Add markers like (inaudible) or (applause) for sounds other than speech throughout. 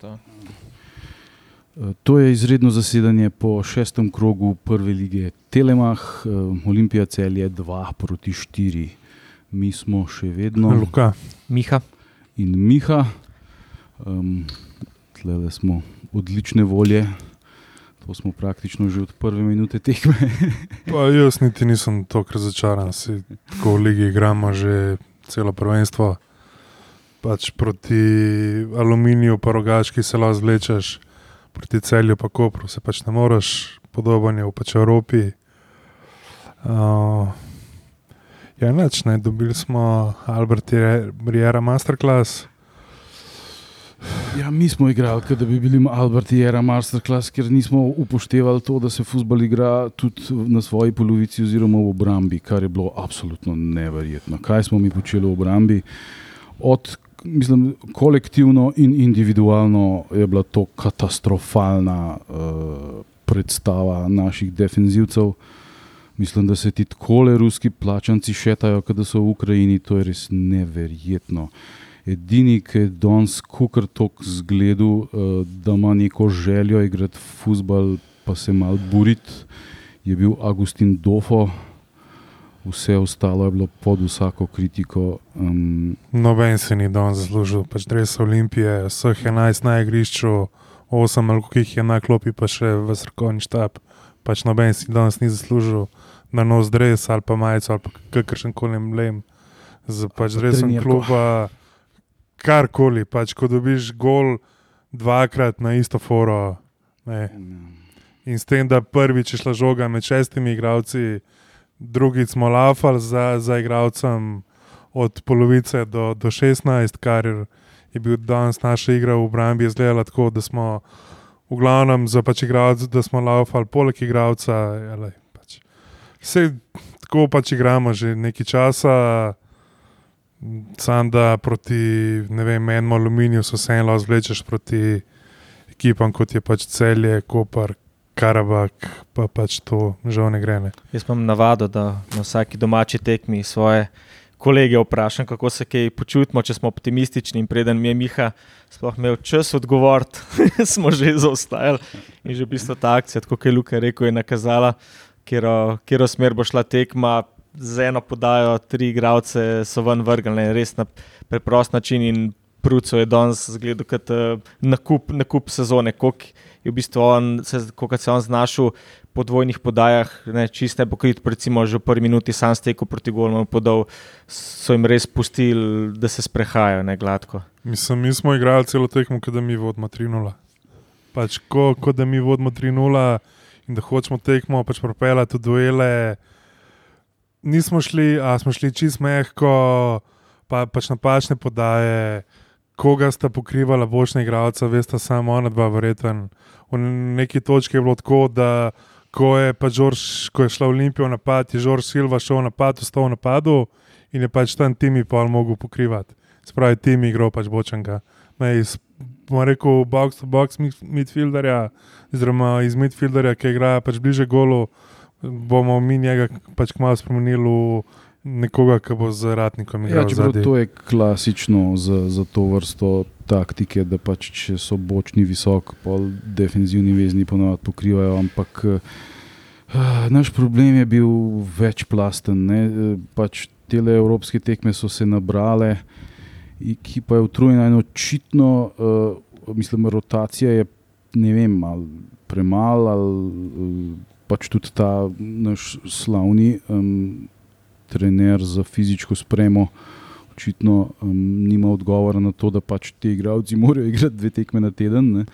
To. To je izredno zasedanje po šestem krogu prve lige Telemah, eh, Olimpija celje 2 proti 4. Mi smo še vedno Luka. Miha, in Miha. Um, Tle smo odlične volje, to smo praktično že od prve minute tekme. (laughs) Pa jaz niti nisem tako razočaran, si tako v ligi igramo že celo prvenstvo. Pač proti aluminiju, pa rogački se lahko zvlečeš, proti celju pa kopru se pač ne moreš, podoben je v pač Evropi. Uh, ja, neč, ne, dobili smo Albert Riera Masterclass. Ja, mi smo igrali, da bi bili Albert Jera Masterclass, ker nismo upoštevali to, da se futbol igra tudi na svoji polovici oziroma v obrambi, kar je bilo absolutno neverjetno. Kaj smo mi počeli v obrambi? Od Mislim, kolektivno in individualno je bila to katastrofalna uh, predstava naših defenzivcev. Mislim, da se ti tako le ruski plačanci šetajo, da so v Ukrajini, to je res neverjetno. Edini, ki je danes kukar tok zgledal, uh, da ima neko željo igrati futbal, pa se mal boriti, je bil Agustin Dofo vse ostalo je bilo pod vsako kritiko. Um, Noben se ni danes zaslužil, pač res Olimpije, vseh 11 na igrišču, 8 ali koliko jih je na klopi, pa še v srkovni štab. Pač noben si danes ni zaslužil na nos dres ali pa majico ali kakršen koli mlem. Z pač dresom kluba, karkoli, pač ko dobiš gol dvakrat na isto foro. Ne. In s tem, da prvič je šla žoga med šestimi igravci, drugič smo lafali za, za igralcem od polovice do, do 16, kar je bil danes naša igra v obrambi, izgledala tako, da smo v glavnem za pač igralce, da smo lafali poleg igralca. Pač. Vse tako pač igramo že nekaj časa. Sam da proti enemu aluminiju so se eno zvlečeš proti ekipam, kot je pač celje, kopar, Karabak, pa pač to žal ne gre. Ne. Jaz imam navado, da na vsaki domači tekmi svoje kolege vprašam, kako se kaj počutimo, če smo optimistični. In preden mi je Miha sploh imel čas odgovoriti, (laughs) smo že zaostajali. In že v bistvu ta akcija, kot je Luka rekel, je nakazala, kjer smer bo šla tekma. Z eno podajo, tri igralce so ven vrgli, res na preprost način. In Pruco je danes zgledal kot uh, nakup, nakup sezone, koliko je v bistvu on, kot se on znašel po dvojnih podajah, ne, čist ne pokrit, recimo že v prvi minuti sam stekel proti golom podal, so jim res pustili, da se sprehajajo ne gladko. Mislim, mi smo igrali celo tekmo, kot da mi vodimo 3-0. Pač, ko, ko da mi vodimo 3-0 in da hočemo tekmo pač propeljati v duele, nismo šli, a smo šli čist mehko, pa, pač napačne podaje koga sta pokrivala bočna igralca, veste, samo ona dva, verjeten. V neki točki je bilo tako, da ko je, Žorž, ko je šla Olimpija v napad, je Žorž Silva šel v napad, ostal v napadu in je pač tam timi pa mogel pokrivati. Spravi timi igro pač bočnega. Bomo rekel, box to box midfielderja, oziroma iz midfielderja, ki igra pač bliže golu, bomo mi njega pač kmalo spremenili v nekoga, ki bo z ratnikom igral. Ja, to je klasično za, za to vrsto taktike, da pač če so bočni visok, pol defenzivni vezni ponovadi pokrivajo. Ampak uh, naš problem je bil večplasten. Ne? Pač Tele evropske tekme so se nabrale, ekipa je utrujena in očitno, uh, mislim, rotacija je ne vem, ali premalo, ali uh, pač tudi ta naš slavni. Um, trener za fizično spremo. Očitno um, nima odgovora na to, da pač ti igravci (laughs) morajo igrati dve tekme na teden.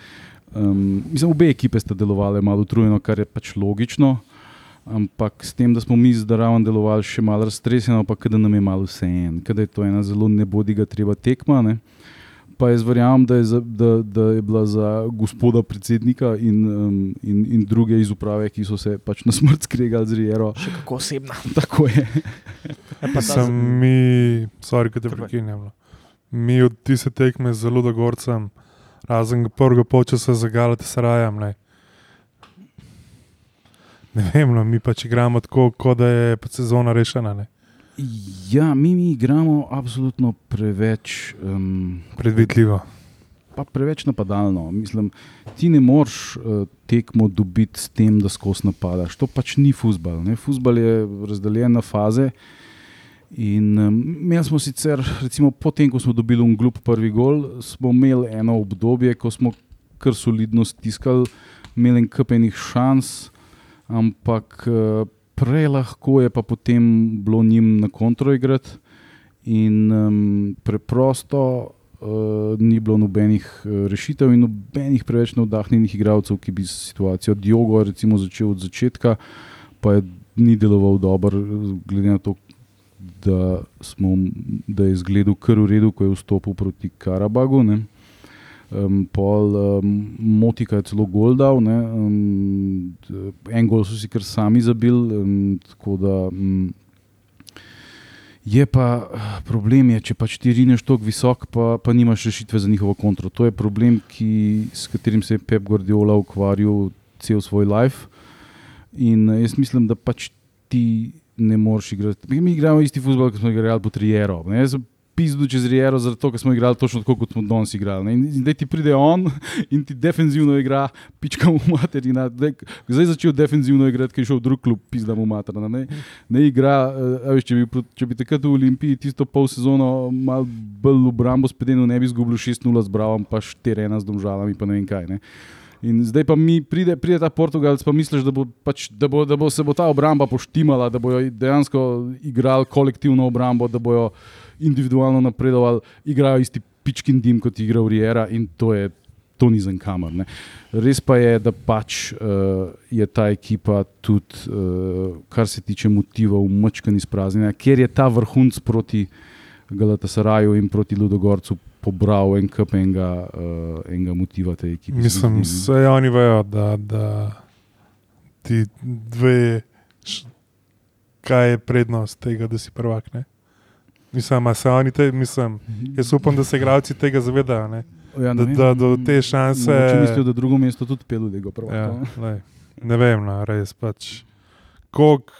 Um, mislim, obe ekipe sta delovali malo utrujeno, kar je pač logično. Ampak s tem, da smo mi zdravo delovali, še malo raztreseno, pa da nam je malo vse en, da je to ena zelo nebodiga treba tekma. Ne? Pa jaz verjamem, da, da, da je bila za gospoda predsednika in, um, in, in druge iz uprave, ki so se pač na smrt skregali z Rijero. Še kako osebna. (laughs) Tako je. Ja, Sem mi, sorry, da te prekinjam. No. Mi od tiste tekme zelo dogorcem, razen prvega počasa zagalati s rajem. Ne. ne vem, no, mi pač igramo tako, kot da je sezona rešena. Ne. Ja, mi, mi igramo absolutno preveč um, predvidljivo. pa preveč napadalno. Mislim, ti ne moreš uh, tekmo dobiti s tem, da skozi napadaš. To pač ni futbal. Futbal je razdeljen na faze. In um, imeli smo sicer, recimo, potem, ko smo dobili unglup prvi gol, smo imeli eno obdobje, ko smo kar solidno stiskali, imeli nekaj šans, ampak uh, prej lahko je pa potem bilo njim na kontro igrati. In um, preprosto uh, ni bilo nobenih uh, rešitev in nobenih preveč navdahnjenih igralcev, ki bi situacijo Diogo recimo, začel od začetka, pa je ni deloval dobro, glede na to, da, smo, da je izgledal kar v redu, ko je vstopil proti Karabagu. Um, pol um, Motika je celo gol dal, um, en gol so si kar sami zabili. Um, tako da um, Je pa problem, je, če pač ti rineš tako visok, pa, pa nimaš rešitve za njihovo kontrolo. To je problem, ki, s katerim se je Pep Guardiola ukvarjal cel svoj life. In jaz mislim, da pač ti ne moreš igrati. Mi igramo isti futbol, kot smo igrali po Trieru pizdu čez Rijero, zato ker smo igrali točno tako, kot smo danes igrali. In zdaj ti pride on in ti defenzivno igra, pička mu materina. Zdaj začel defenzivno igrati, ker je šel v drug klub, pizda mu materina. Ne, ne igra, uh, veš, če, bi, če bi takrat v Olimpiji tisto pol sezono mal bolj v Brambo spedeno, ne bi izgubil 6-0 z Bravom, pa 4-1 z Domžalami, pa ne vem kaj. Ne. In zdaj pa mi pride, pride ta Portugalc, pa misliš, da bo, pač, da, bo, da bo se bo ta obramba poštimala, da bojo dejansko igrali kolektivno obrambo, da bojo individualno napredovali, igrajo isti pičkin dim kot igra Uriera in to je. To ni za kamer. Ne. Res pa je, da pač uh, je ta ekipa tudi, uh, kar se tiče motivov, močkani izpraznjena, ker je ta vrhunc proti Galatasaraju in proti Ludogorcu pobral en kup enega, uh, enega motiva te ekipe. Mislim, da oni vejo, da, da ti dve, kaj je prednost tega, da si prvak. Ne? Mislim, se oni te, mislim, jaz upam, da se igralci tega zavedajo. Ja, da, da do te šanse. Če mislijo, da drugo mesto tudi pelu, da ga pravijo. Ja, ne vem, no, res pač. Kog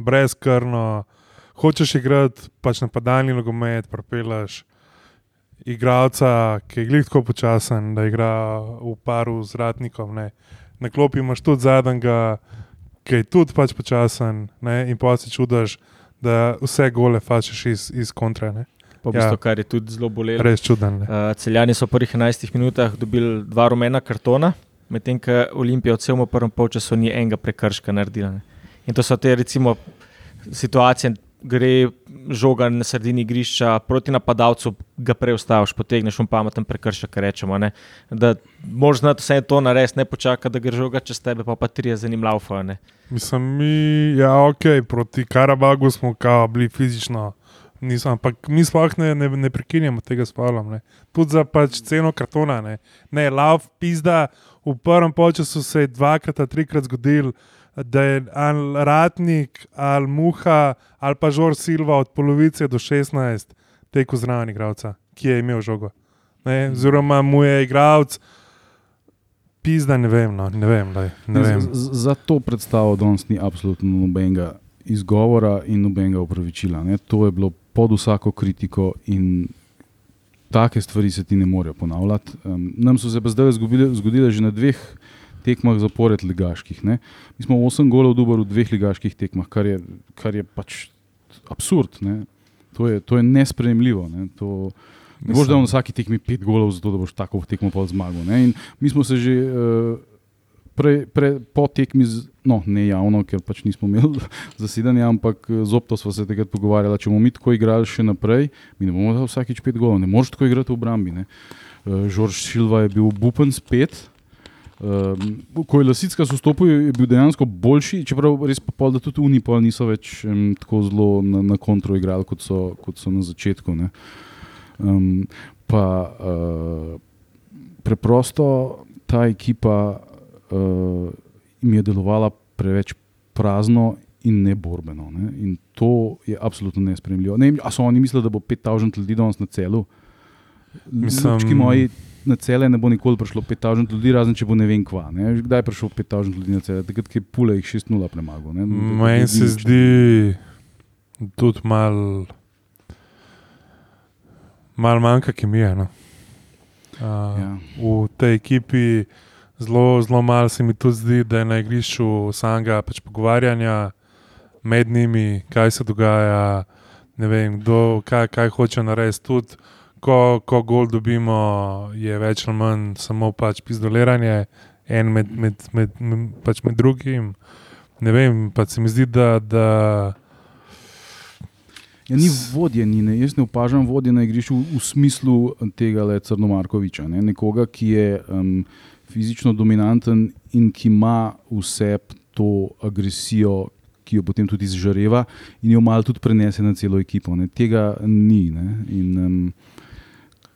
brezkrno, hočeš igrati pač napadalni nogomet, propelaš igralca, ki je gledko počasen, da igra v paru z ratnikom. Ne. Na klopi imaš tudi zadnjega, ki je tudi pač počasen ne, in pa si čudaš da vse gole fačeš iz, iz kontra. Ne? Po bistvu, ja. kar je tudi zelo bolelo. Res čuden. Uh, celjani so v prvih 11 minutah dobili dva rumena kartona, medtem ko Olimpija v celem prvem polčasu ni enega prekrška naredila. Ne. In to so te recimo, situacije, gre žoga na sredini igrišča proti napadalcu, ga preustaviš, potegneš v pameten prekršek, rečemo. Ne. Da moraš znati vse to narediti, ne počakati, da gre žoga čez tebe, pa pa tri je zanimivo. Mislim, mi, ja, ok, proti Karabagu smo kao, bili fizično. Nisem, ampak mi sploh ne, ne, ne prekinjamo tega s Pavlom. Tudi za pač ceno kartona. Ne, ne lav, pizda. V prvem času se je dvakrat, trikrat zgodil, da je ali Ratnik, ali Muha, ali pa Žor Silva od polovice do 16 tekel zraven igralca, ki je imel žogo. Ne, oziroma mu je igralec. Pizda, ne vem. No, ne vem, daj, ne vem. Za to predstavo danes ni absolutno nobenega izgovora in nobenega upravičila. Ne. To je bilo pod vsako kritiko in take stvari se ti ne morejo ponavljati. Um, nam so se pa zdaj zgodile že na dveh tekmah zapored ligaških. Ne. Mi smo osem golov dobili v dveh ligaških tekmah, kar je, kar je pač absurd. To je, to je nespremljivo. Ne. To, Ne boš dal na vsaki tekmi pet golov, zato da boš tako tekmo pol zmagal. Mi smo se že uh, pre, pre, po tekmi, z, no ne javno, ker pač nismo imeli (laughs) zasedanja, ampak eh, z opto smo se takrat pogovarjali, če bomo mi tako igrali še naprej, mi ne bomo dal vsakič pet golov, ne moreš tako igrati v obrambi. Uh, Žorž Silva je bil bupen spet. Um, ko je Lasicka vstopil, je bil dejansko boljši, čeprav res pa pol, da tudi Unipol niso več um, tako zelo na, na kontro igrali, kot so, kot so na začetku. Um, pa uh, preprosto ta ekipa uh, jim je delovala preveč prazno in neborbeno. Ne? In to je absolutno nespremljivo. Ne, a so oni mislili, da bo 5000 ljudi danes na celu? Mislim, moji, na cele ne bo nikoli prišlo 5000 ljudi, razen če bo ne vem kva. Ne? Kdaj je prišlo 5000 ljudi na cele? Takrat je pule jih 6-0 premagal. Meni se zdi tudi malo. Mal manjka kemija. No. Uh, Ja. V tej ekipi zelo, zelo malo se mi tudi zdi, da je na igrišču samega pač pogovarjanja med njimi, kaj se dogaja, ne vem, kdo, kaj, kaj hoče narediti. Tudi ko, ko gol dobimo, je več ali manj samo pač pizdoliranje, en med, med, med, med, pač med drugim. Ne vem, pa se mi zdi, da. da Ja, ni vodje, ni, ne. jaz ne opažam vodje na igrišču v, v smislu tega le Crnomarkoviča. Ne. Nekoga, ki je um, fizično dominanten in ki ima vse to agresijo, ki jo potem tudi izžareva in jo malo tudi prenese na celo ekipo. Ne. Tega ni. Ne. In, um,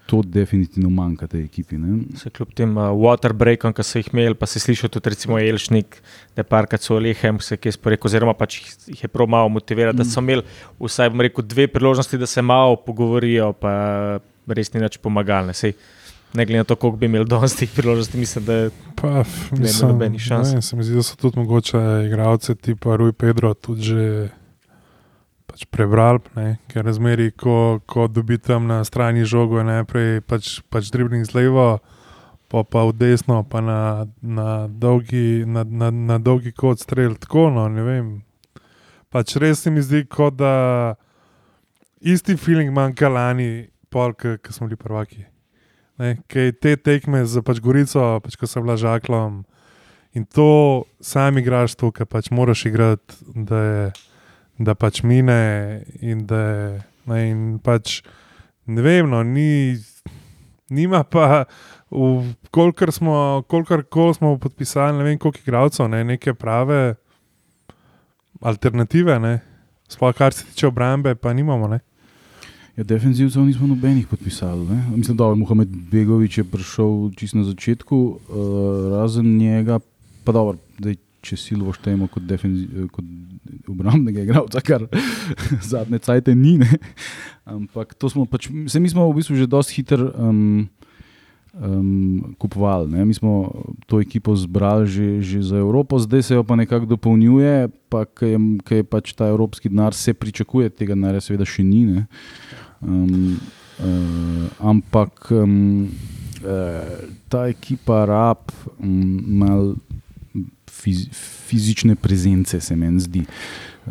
To definitivno manjka tej ekipi. Ne? Se kljub tem uh, waterbreakom, ki so jih imeli, pa se sliši tudi recimo Elšnik, da je parkrat so lehem, se kje sporeko, oziroma pač jih, jih je prav malo motivirati, da so imeli vsaj, bom rekel, dve priložnosti, da se malo pogovorijo, pa res ni več pomagalne. Sej, ne glede na to, koliko bi imeli danes teh priložnosti, mislim, da Pa, Ne bi nobenih šans. ne, se mi zdi, da so tudi mogoče igralce tipa Rui Pedro tudi že pač prebrali, ne, ker razmeri, ko, ko dobi tam na strani žogo, je najprej pač, pač dribling z levo, pa, pa v desno, pa na, na, dolgi, na, na, na dolgi kot strel. Tako, no, ne vem. Pač res se mi zdi, kot da isti feeling manjka lani, pol, ki smo bili prvaki. Ne, kaj te tekme za pač Gorico, pač, ko sem bila žaklom. In to sam igraš to, kar pač moraš igrati, da, je, da pač mine. In da ne, in pač, ne vem, no, ni, nima pa, v- kolikor smo, kolikor kol smo podpisali, ne vem koliko igralcev, ne, neke prave alternative, ne. sploh kar se tiče obrambe, pa nimamo. Ne. Ja, defensivcev nismo nobenih podpisali. Ne? Mislim, da je Mohamed Begovič je prišel čisto na začetku, uh, razen njega, pa dobro, zdaj, če silvo štejemo kot, kot obrambnega igralca, kar (laughs) zadnje cajte ni. Ne? Ampak to smo pač, se mi smo v bistvu že dosti hitro um, um, kupovali. Ne? Mi smo to ekipo zbrali že, že za Evropo, zdaj se jo pa nekako dopolnjuje, pa ker je, ker je pač ta evropski denar, se pričakuje, tega denarja seveda še ni. Ne? Um, uh, ampak um, uh, ta ekipa rab um, malo fiz, fizične prezence, se meni zdi.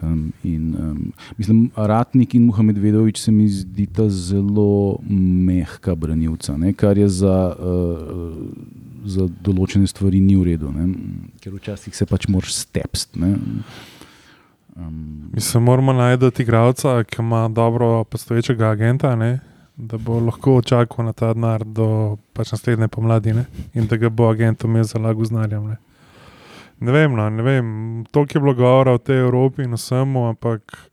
Um, in, um, mislim, Ratnik in Muhamed Vedovič se mi zdita zelo mehka branilca, ne, kar je za, uh, za določene stvari ni v redu, ne, ker včasih se pač moraš stepst. Um, Mislim, moramo najti igralca, ki ima dobro postoječega agenta, ne? da bo lahko čakal na ta denar do pač naslednje pomladi ne? in da ga bo agent umel za lago znarjem. Ne? vem, no, ne vem, toliko je bilo govora o tej Evropi in vsemu, ampak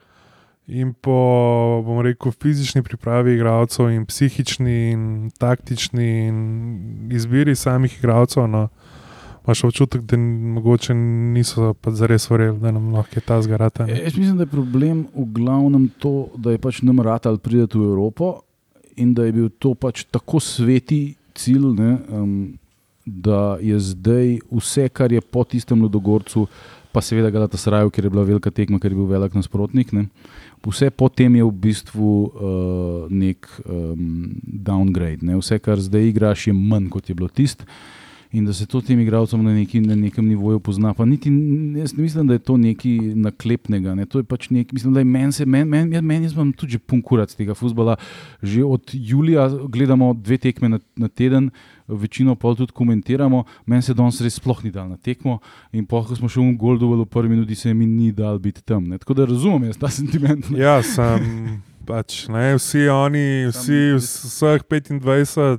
in po, bom rekel, fizični pripravi igralcev in psihični in taktični in izbiri samih igralcev. No, Máš občutek, da mogoče niso pa zares verjeli, da nam lahko je ta zgarata. E, Jaz mislim, da je problem v glavnem to, da je pač nam ratal priti v Evropo in da je bil to pač tako sveti cilj, ne, um, da je zdaj vse, kar je po tistem Ludogorcu, pa seveda Galata Sraju, ker je bila velika tekma, ker je bil velik nasprotnik. Ne, vse potem je v bistvu uh, nek um, downgrade. Ne. Vse, kar zdaj igraš, je manj kot je bilo tisto. In da se to tem igralcem na, neki, na nekem nivoju pozna. Pa niti, jaz ne mislim, da je to nekaj naklepnega. Ne. To je pač nek, mislim, da je meni, se- meni, meni, jaz- meni jaz imam tudi že punkurac tega futbola. Že od julija gledamo dve tekme na, na teden, večino pol tudi komentiramo. Meni se danes res sploh ni dal na tekmo. In pa, ko smo še v Goldovelu v prvi minuti, se mi ni dal biti tam. Ne. Tako da razumem jaz ta (laughs) sentiment. ne. Ja, sem pač, ne, vsi oni, vsi, vseh 25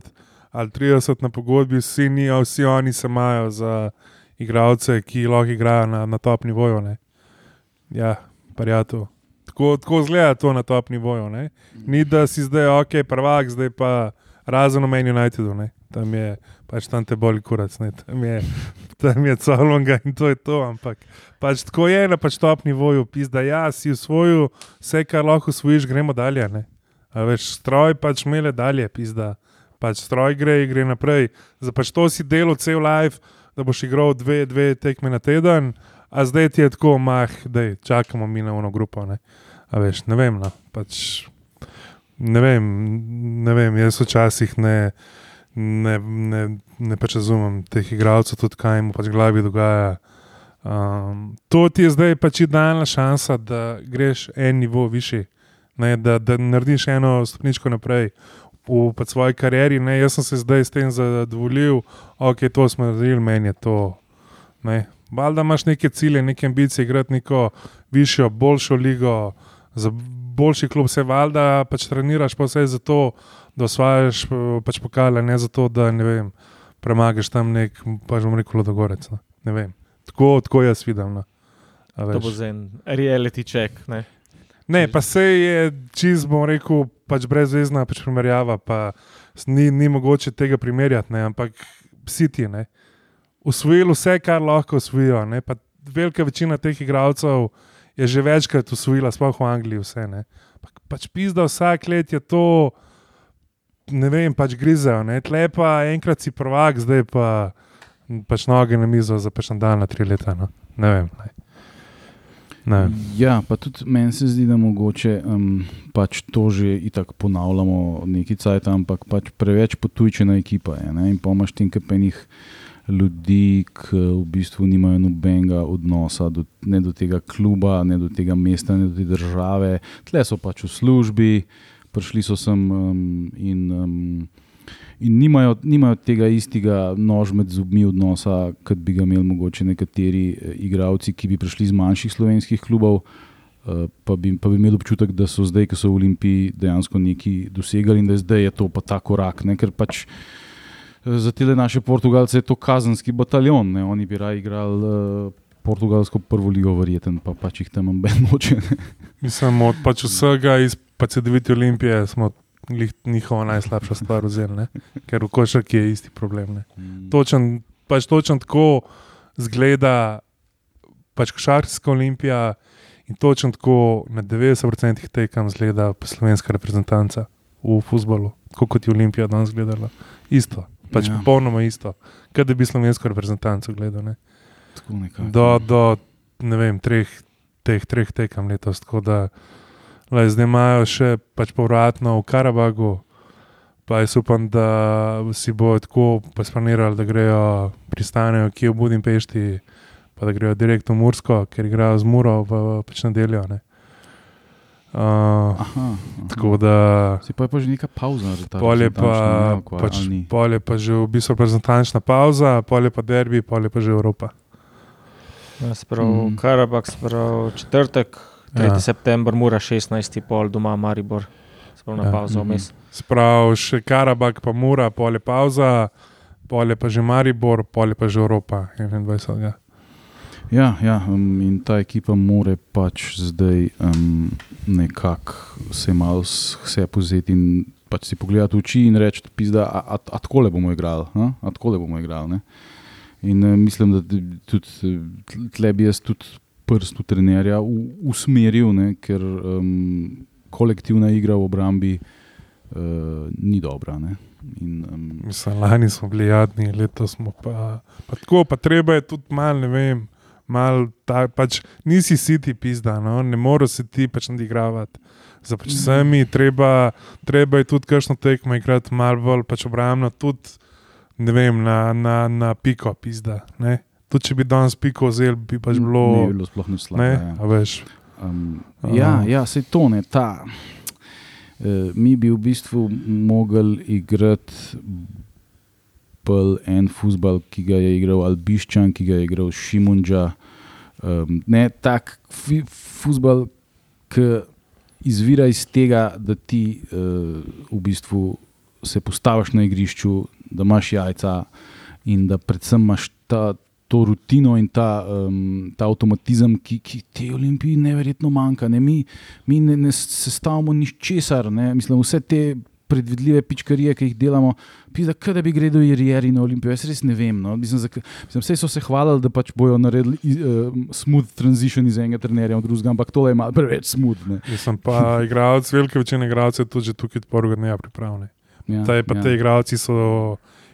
ali 30 na pogodbi, vsi, ni, vsi oni se imajo za igralce, ki lahko igrajo na, na top nivoju. Ne. Ja, prijatelj. Tako, tako zgleda to na top nivoju. Ne. Ni da si zdaj ok, prvak, zdaj pa razen v meni. Ne. Tam je pač tam te boli kurac, ne. tam je, je colonga in to je to. Ampak pač tako je na pač top nivoju, pizda, ja, si usvojil vse, kar lahko usvojiš, gremo dalje. Ne. A veš, stroj pač mele dalje, pizda. Pač stroj gre, gre naprej. Za pač to si delal cel life, da boš igral dve, dve tekme na teden, a zdaj ti je tako, mah, da čakamo mi na ono grupo. Ne. A veš, ne vem, no, pač ne vem, ne vem, jaz včasih ne, ne, ne, ne pač razumem teh igralcev, tudi kaj jim pač v glavi dogaja. Um, to ti je zdaj pač idealna šansa, da greš en nivo višji, ne, da, da narediš eno stopničko naprej v svoji karieri. Ne. Jaz sem se zdaj s tem zadovoljil, ok, to smo naredili, meni je to. Ne. Valjda imaš neke cilje, neke ambicije, igrati neko višjo, boljšo ligo, za boljši klub, vse valjda pač treniraš pa vse za to, da osvajaš pač pokale, ne za to, da ne vem, premagaš tam nek, pač bom rekel, dogorec. No. Ne vem. Tako, tako jaz vidim. No. A To bo en reality check. Ne? Ne, pa se je čist, bom rekel, pač brezvezna pač primerjava, pa ni, ni mogoče tega primerjati, ne, ampak vsi ti, ne. Usvojili vse, kar lahko usvojijo, ne, pa velika večina teh igralcev je že večkrat usvojila, sploh v Angliji vse, ne. Pa, pač pizda vsak let je to, ne vem, pač grizejo, ne, tle pa enkrat si prvak, zdaj pa pač noge na mizo za pač nadaljna tri leta, no. ne vem. Ne. Ne. Ja, pa tudi meni se zdi, da mogoče um, pač to že itak ponavljamo neki cajt, ampak pač preveč potujčena ekipa je. Ne? In pomaš tem, ki pa enih ljudi, ki v bistvu nimajo nobenega odnosa do, ne do tega kluba, ne do tega mesta, ne do te države. Tle so pač v službi, prišli so sem um, in. Um, In nimajo, nimajo tega istega nož med zubmi odnosa, kot bi ga imeli mogoče nekateri eh, igralci, ki bi prišli iz manjših slovenskih klubov, eh, pa bi, pa bi imeli občutek, da so zdaj, ko so v Olimpiji, dejansko nekaj dosegali in da je zdaj to pa ta korak. Ne? Ker pač eh, za te naše Portugalce je to kazenski bataljon, ne? oni bi raje igrali uh, portugalsko prvo ligo, verjeten, pa pač jih tam ben noče. (laughs) ne. Mislim, od pač vsega iz CD9 Olimpije smo glih njihova najslabša stvar vzeli, ne? ker v košarki je isti problem. Ne? Točen, pač točen tako zgleda pač košarkarska olimpija in točen tako na 90% tekem zgleda slovenska reprezentanca v futbalu, kot je Olimpija danes gledala. Isto, pač Ja. popolnoma isto, kot da bi slovensko reprezentanco gledal. Ne? Tako nekako. do, do ne vem, treh, teh treh tekem letos. Tako da lej, zdaj imajo še pač povratno v Karabagu. Pa jaz upam, da si bo tako splanirali, da grejo pristanejo kje v Budimpešti, pa da grejo direkt v Mursko, ker igrajo z Muro v pač nedeljo. Ne. Uh, Aha, aha. tako da Se pa je pa že neka pauza, že ta pol je pa, reprezentančna, ne, pač, pol je pa že v bistvu reprezentančna pauza, pol je pa derbi, pol je pa že Evropa. Ja, Sprav, Mm. mm. Karabak, sprav četrtek, 3. Ja. September, mora 16. pol doma Maribor. Sprav na Ja. pauzo Mhm. vmes. Sprav še Karabak, pa Mura, pol je pauza, pol je pa že Maribor, pol je pa že Evropa 21. Ja, ja um, in ta ekipa more pač zdaj um, nekako se malo vse pozeti in pač si pogledati v oči in reči, da a, a, a tako le bomo igrali. a? A tako le bomo igrali. Ne? In uh, mislim, da tudi eh, tle- tle bi jaz tudi prst v trenerja u- usmeril, ne? ker um, kolektivna igra v obrambi uh, ni dobra. Ne? In, um, Mislim, lani smo bili jadni, letos smo pa, pa tako, pa treba je tudi malo, ne vem, malo ta, pač nisi siti pizda, no? ne moreš se ti pač nadigravati. Za pač vsemi treba, treba je tudi kakšno tekmo igrati malo bolj pač obrambno, tudi ne vem, na, na, na piko pizda. Ne? Tudi če bi danes piko vzel, bi pač ne bilo. bi bilo sploh ne slabo. Ne, ja. veš. Um, ja, ja, se to ne. Ta, uh, mi bi v bistvu mogli igrati bolj en futbal, ki ga je igral Albiščan, ki ga je igral Šimunča. Um, ne tak futbal, ki izvira iz tega, da ti uh, v bistvu se postaviš na igrišču, da imaš jajca in da predvsem imaš ta. To rutino in ta, um, ta avtomatizem, ki, ki te olimpiji neverjetno manjka. Ne? Mi, mi ne, ne sestavljamo ničesar, ne? mislim, vse te predvidljive pičkarije, ki jih delamo, pisa, da bi gledal Jerieri na olimpijo. Jaz res ne vem. No? Mislim, zak, mislim, vse so se hvalili, da pač bojo naredili uh, smooth transition iz enega trenerja v drugega, ampak to je malo preveč smooth. Ne? Mislim pa, (laughs) igralec, velika večina igralcev je tudi tukaj od prvega dneva pripravljen. Ja, Te, pa ja. te igralci so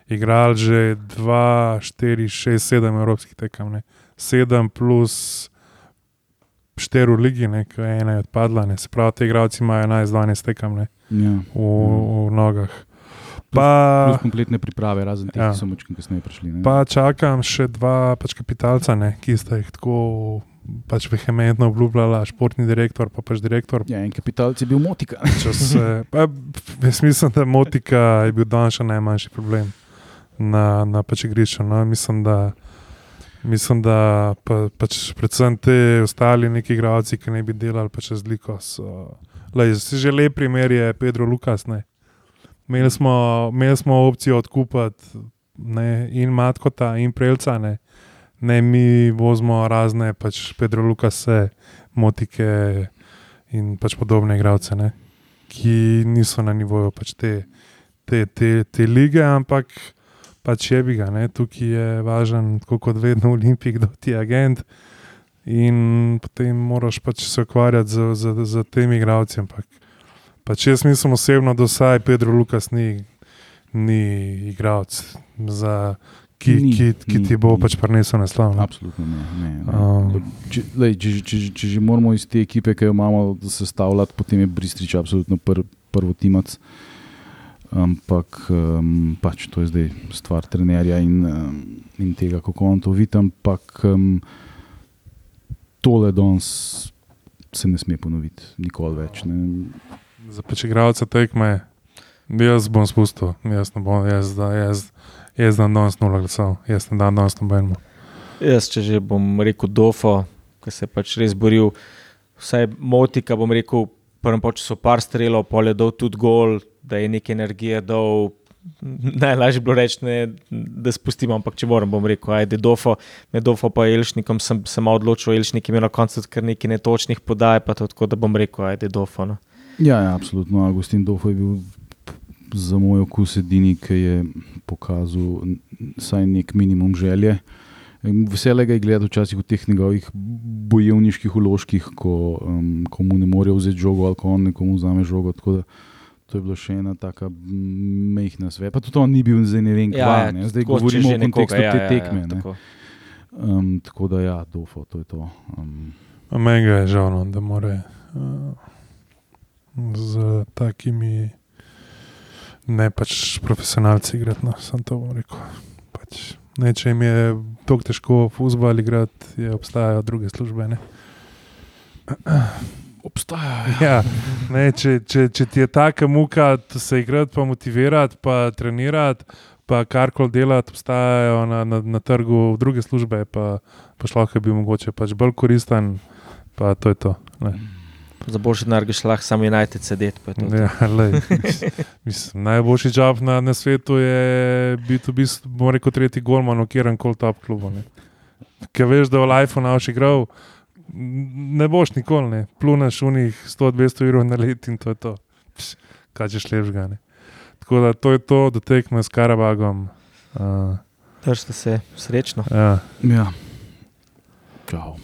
igrali že 2, 4, 6, 7 evropskih tekem. Ne. 7 plus 4 v ligi, ne, ena je odpadla. Ne. Se pravi, te igralci imajo 11, 12 tekem ne, ja. v, v nogah. Pa, Plus kompletne priprave, razen teh, Ja. ki so močki kasneje prišli. ne. pa čakam še dva pač kapitalca, ne, ki sta jih tako pač vehementno obljubljala, športni direktor, pa pač direktor. Ja, en kapitalc je bil motika. Se- pa, Jaz mislim, da motika je bil danes še najmanjši problem na, na pač igrišču. No. Mislim, da, mislim, da pa, pač predvsem te ostali neki igralci, ki ne bi delali pač razliko. Si že lep primer je Pedro Lukas. Ne. Imeli smo, imeli smo opcijo odkupiti ne, in Matkota, in Prelca. Ne. Ne, mi vozimo razne, pač Pedro Lukase, Motike in pač podobne igralce, ne, ki niso na nivoju pač te, te, te, te lige, ampak pač je bi ga. Ne. Tukaj je važen, tako kot vedno, (laughs) olimpik, kdo ti je agent. In potem moraš pač se ukvarjati z, z, z temi igralci. Ampak pač jaz mislim osebno, da vsaj Pedro Lukas ni, ni igralec, za, ki, Ni, ki, ki ni, ti bo ni. pač prinesel naslov. Absolutno ne. ne, ne. Um. Če, lej, če, če, če, če že moramo iz te ekipe, ki jo imamo, sestavljati, potem je Bristrič absolutno pr, prvo timac. Ampak um, pač to je zdaj stvar trenerja in, um, in tega, kako on to vidi. Ampak um, tole danes se ne sme ponoviti, nikoli več. Ne. Za igralce tekme, jaz bom spustil, jaz ne bom, jaz, da, jaz, jaz dam danes nula glasov, jaz ne dam danes nobenemu. Jaz, če že bom rekel Dofo, ki se je pač res boril, vsaj motika, bom rekel, prvem času par strelov, pol je dal tudi gol, da je nekaj energije dal. Najlažje je bilo reči, ne, da spustimo, ampak če moram, bom rekel, ajde, dofo, med dofo pa Elšnikom sem se malo odločil, Elšnik je imel na koncu kar nekaj netočnih podaj, pa tako, da bom rekel, ajde, dofo. No. Ja, ja, absolutno. Agustin Dofo je bil za moj okus edini, ki je pokazal vsaj nek minimum želje. Vesele ga je gledati včasih v teh njegovih bojevniških uložkih, ko, um, ko mu ne morejo vzeti žogo ali ko on nekomu vzame žogo. Tako da To je bila še ena taka mm, mehna svet. Pa tudi on ni bil zdaj ne vem kva. Ja, ne. Zdaj tako, govorimo o kontekstu nekoga, ja, te ja, ja, tekme. ne. tako. Um, tako da ja, dofo, to je to. Um, Meni je žal, no, da more uh, z takimi ne pač profesionalci igrati. No, sem to bom rekel. Pač, ne, če jim je tako težko fuzbal igrati, je obstajajo druge službe. Ne? obstaja. Ja, ne, če, če, če ti je taka muka, da se igrati, pa motivirati, pa trenirati, pa karkoli delati, obstajajo na, na, na trgu druge službe, pa, pa šlo, ki bi mogoče pač bolj koristen, pa to je to. Ne. Za boljši denar greš lahko samo United sedeti. je to to. Ja, lej, mislim, najboljši job na, na svetu je biti v bistvu, bom rekel, tretji golman kjerem koli top klubu. Ker veš, da v Lifeu naš igral, ne boš nikoli, ne. pluneš v njih 100-200 ur na let in to je to. Pš, Kaj češ ležga. Ne. Tako da to je to, da tekme s Karabagom. Uh, Držite se srečno. ja. Ja. Čau.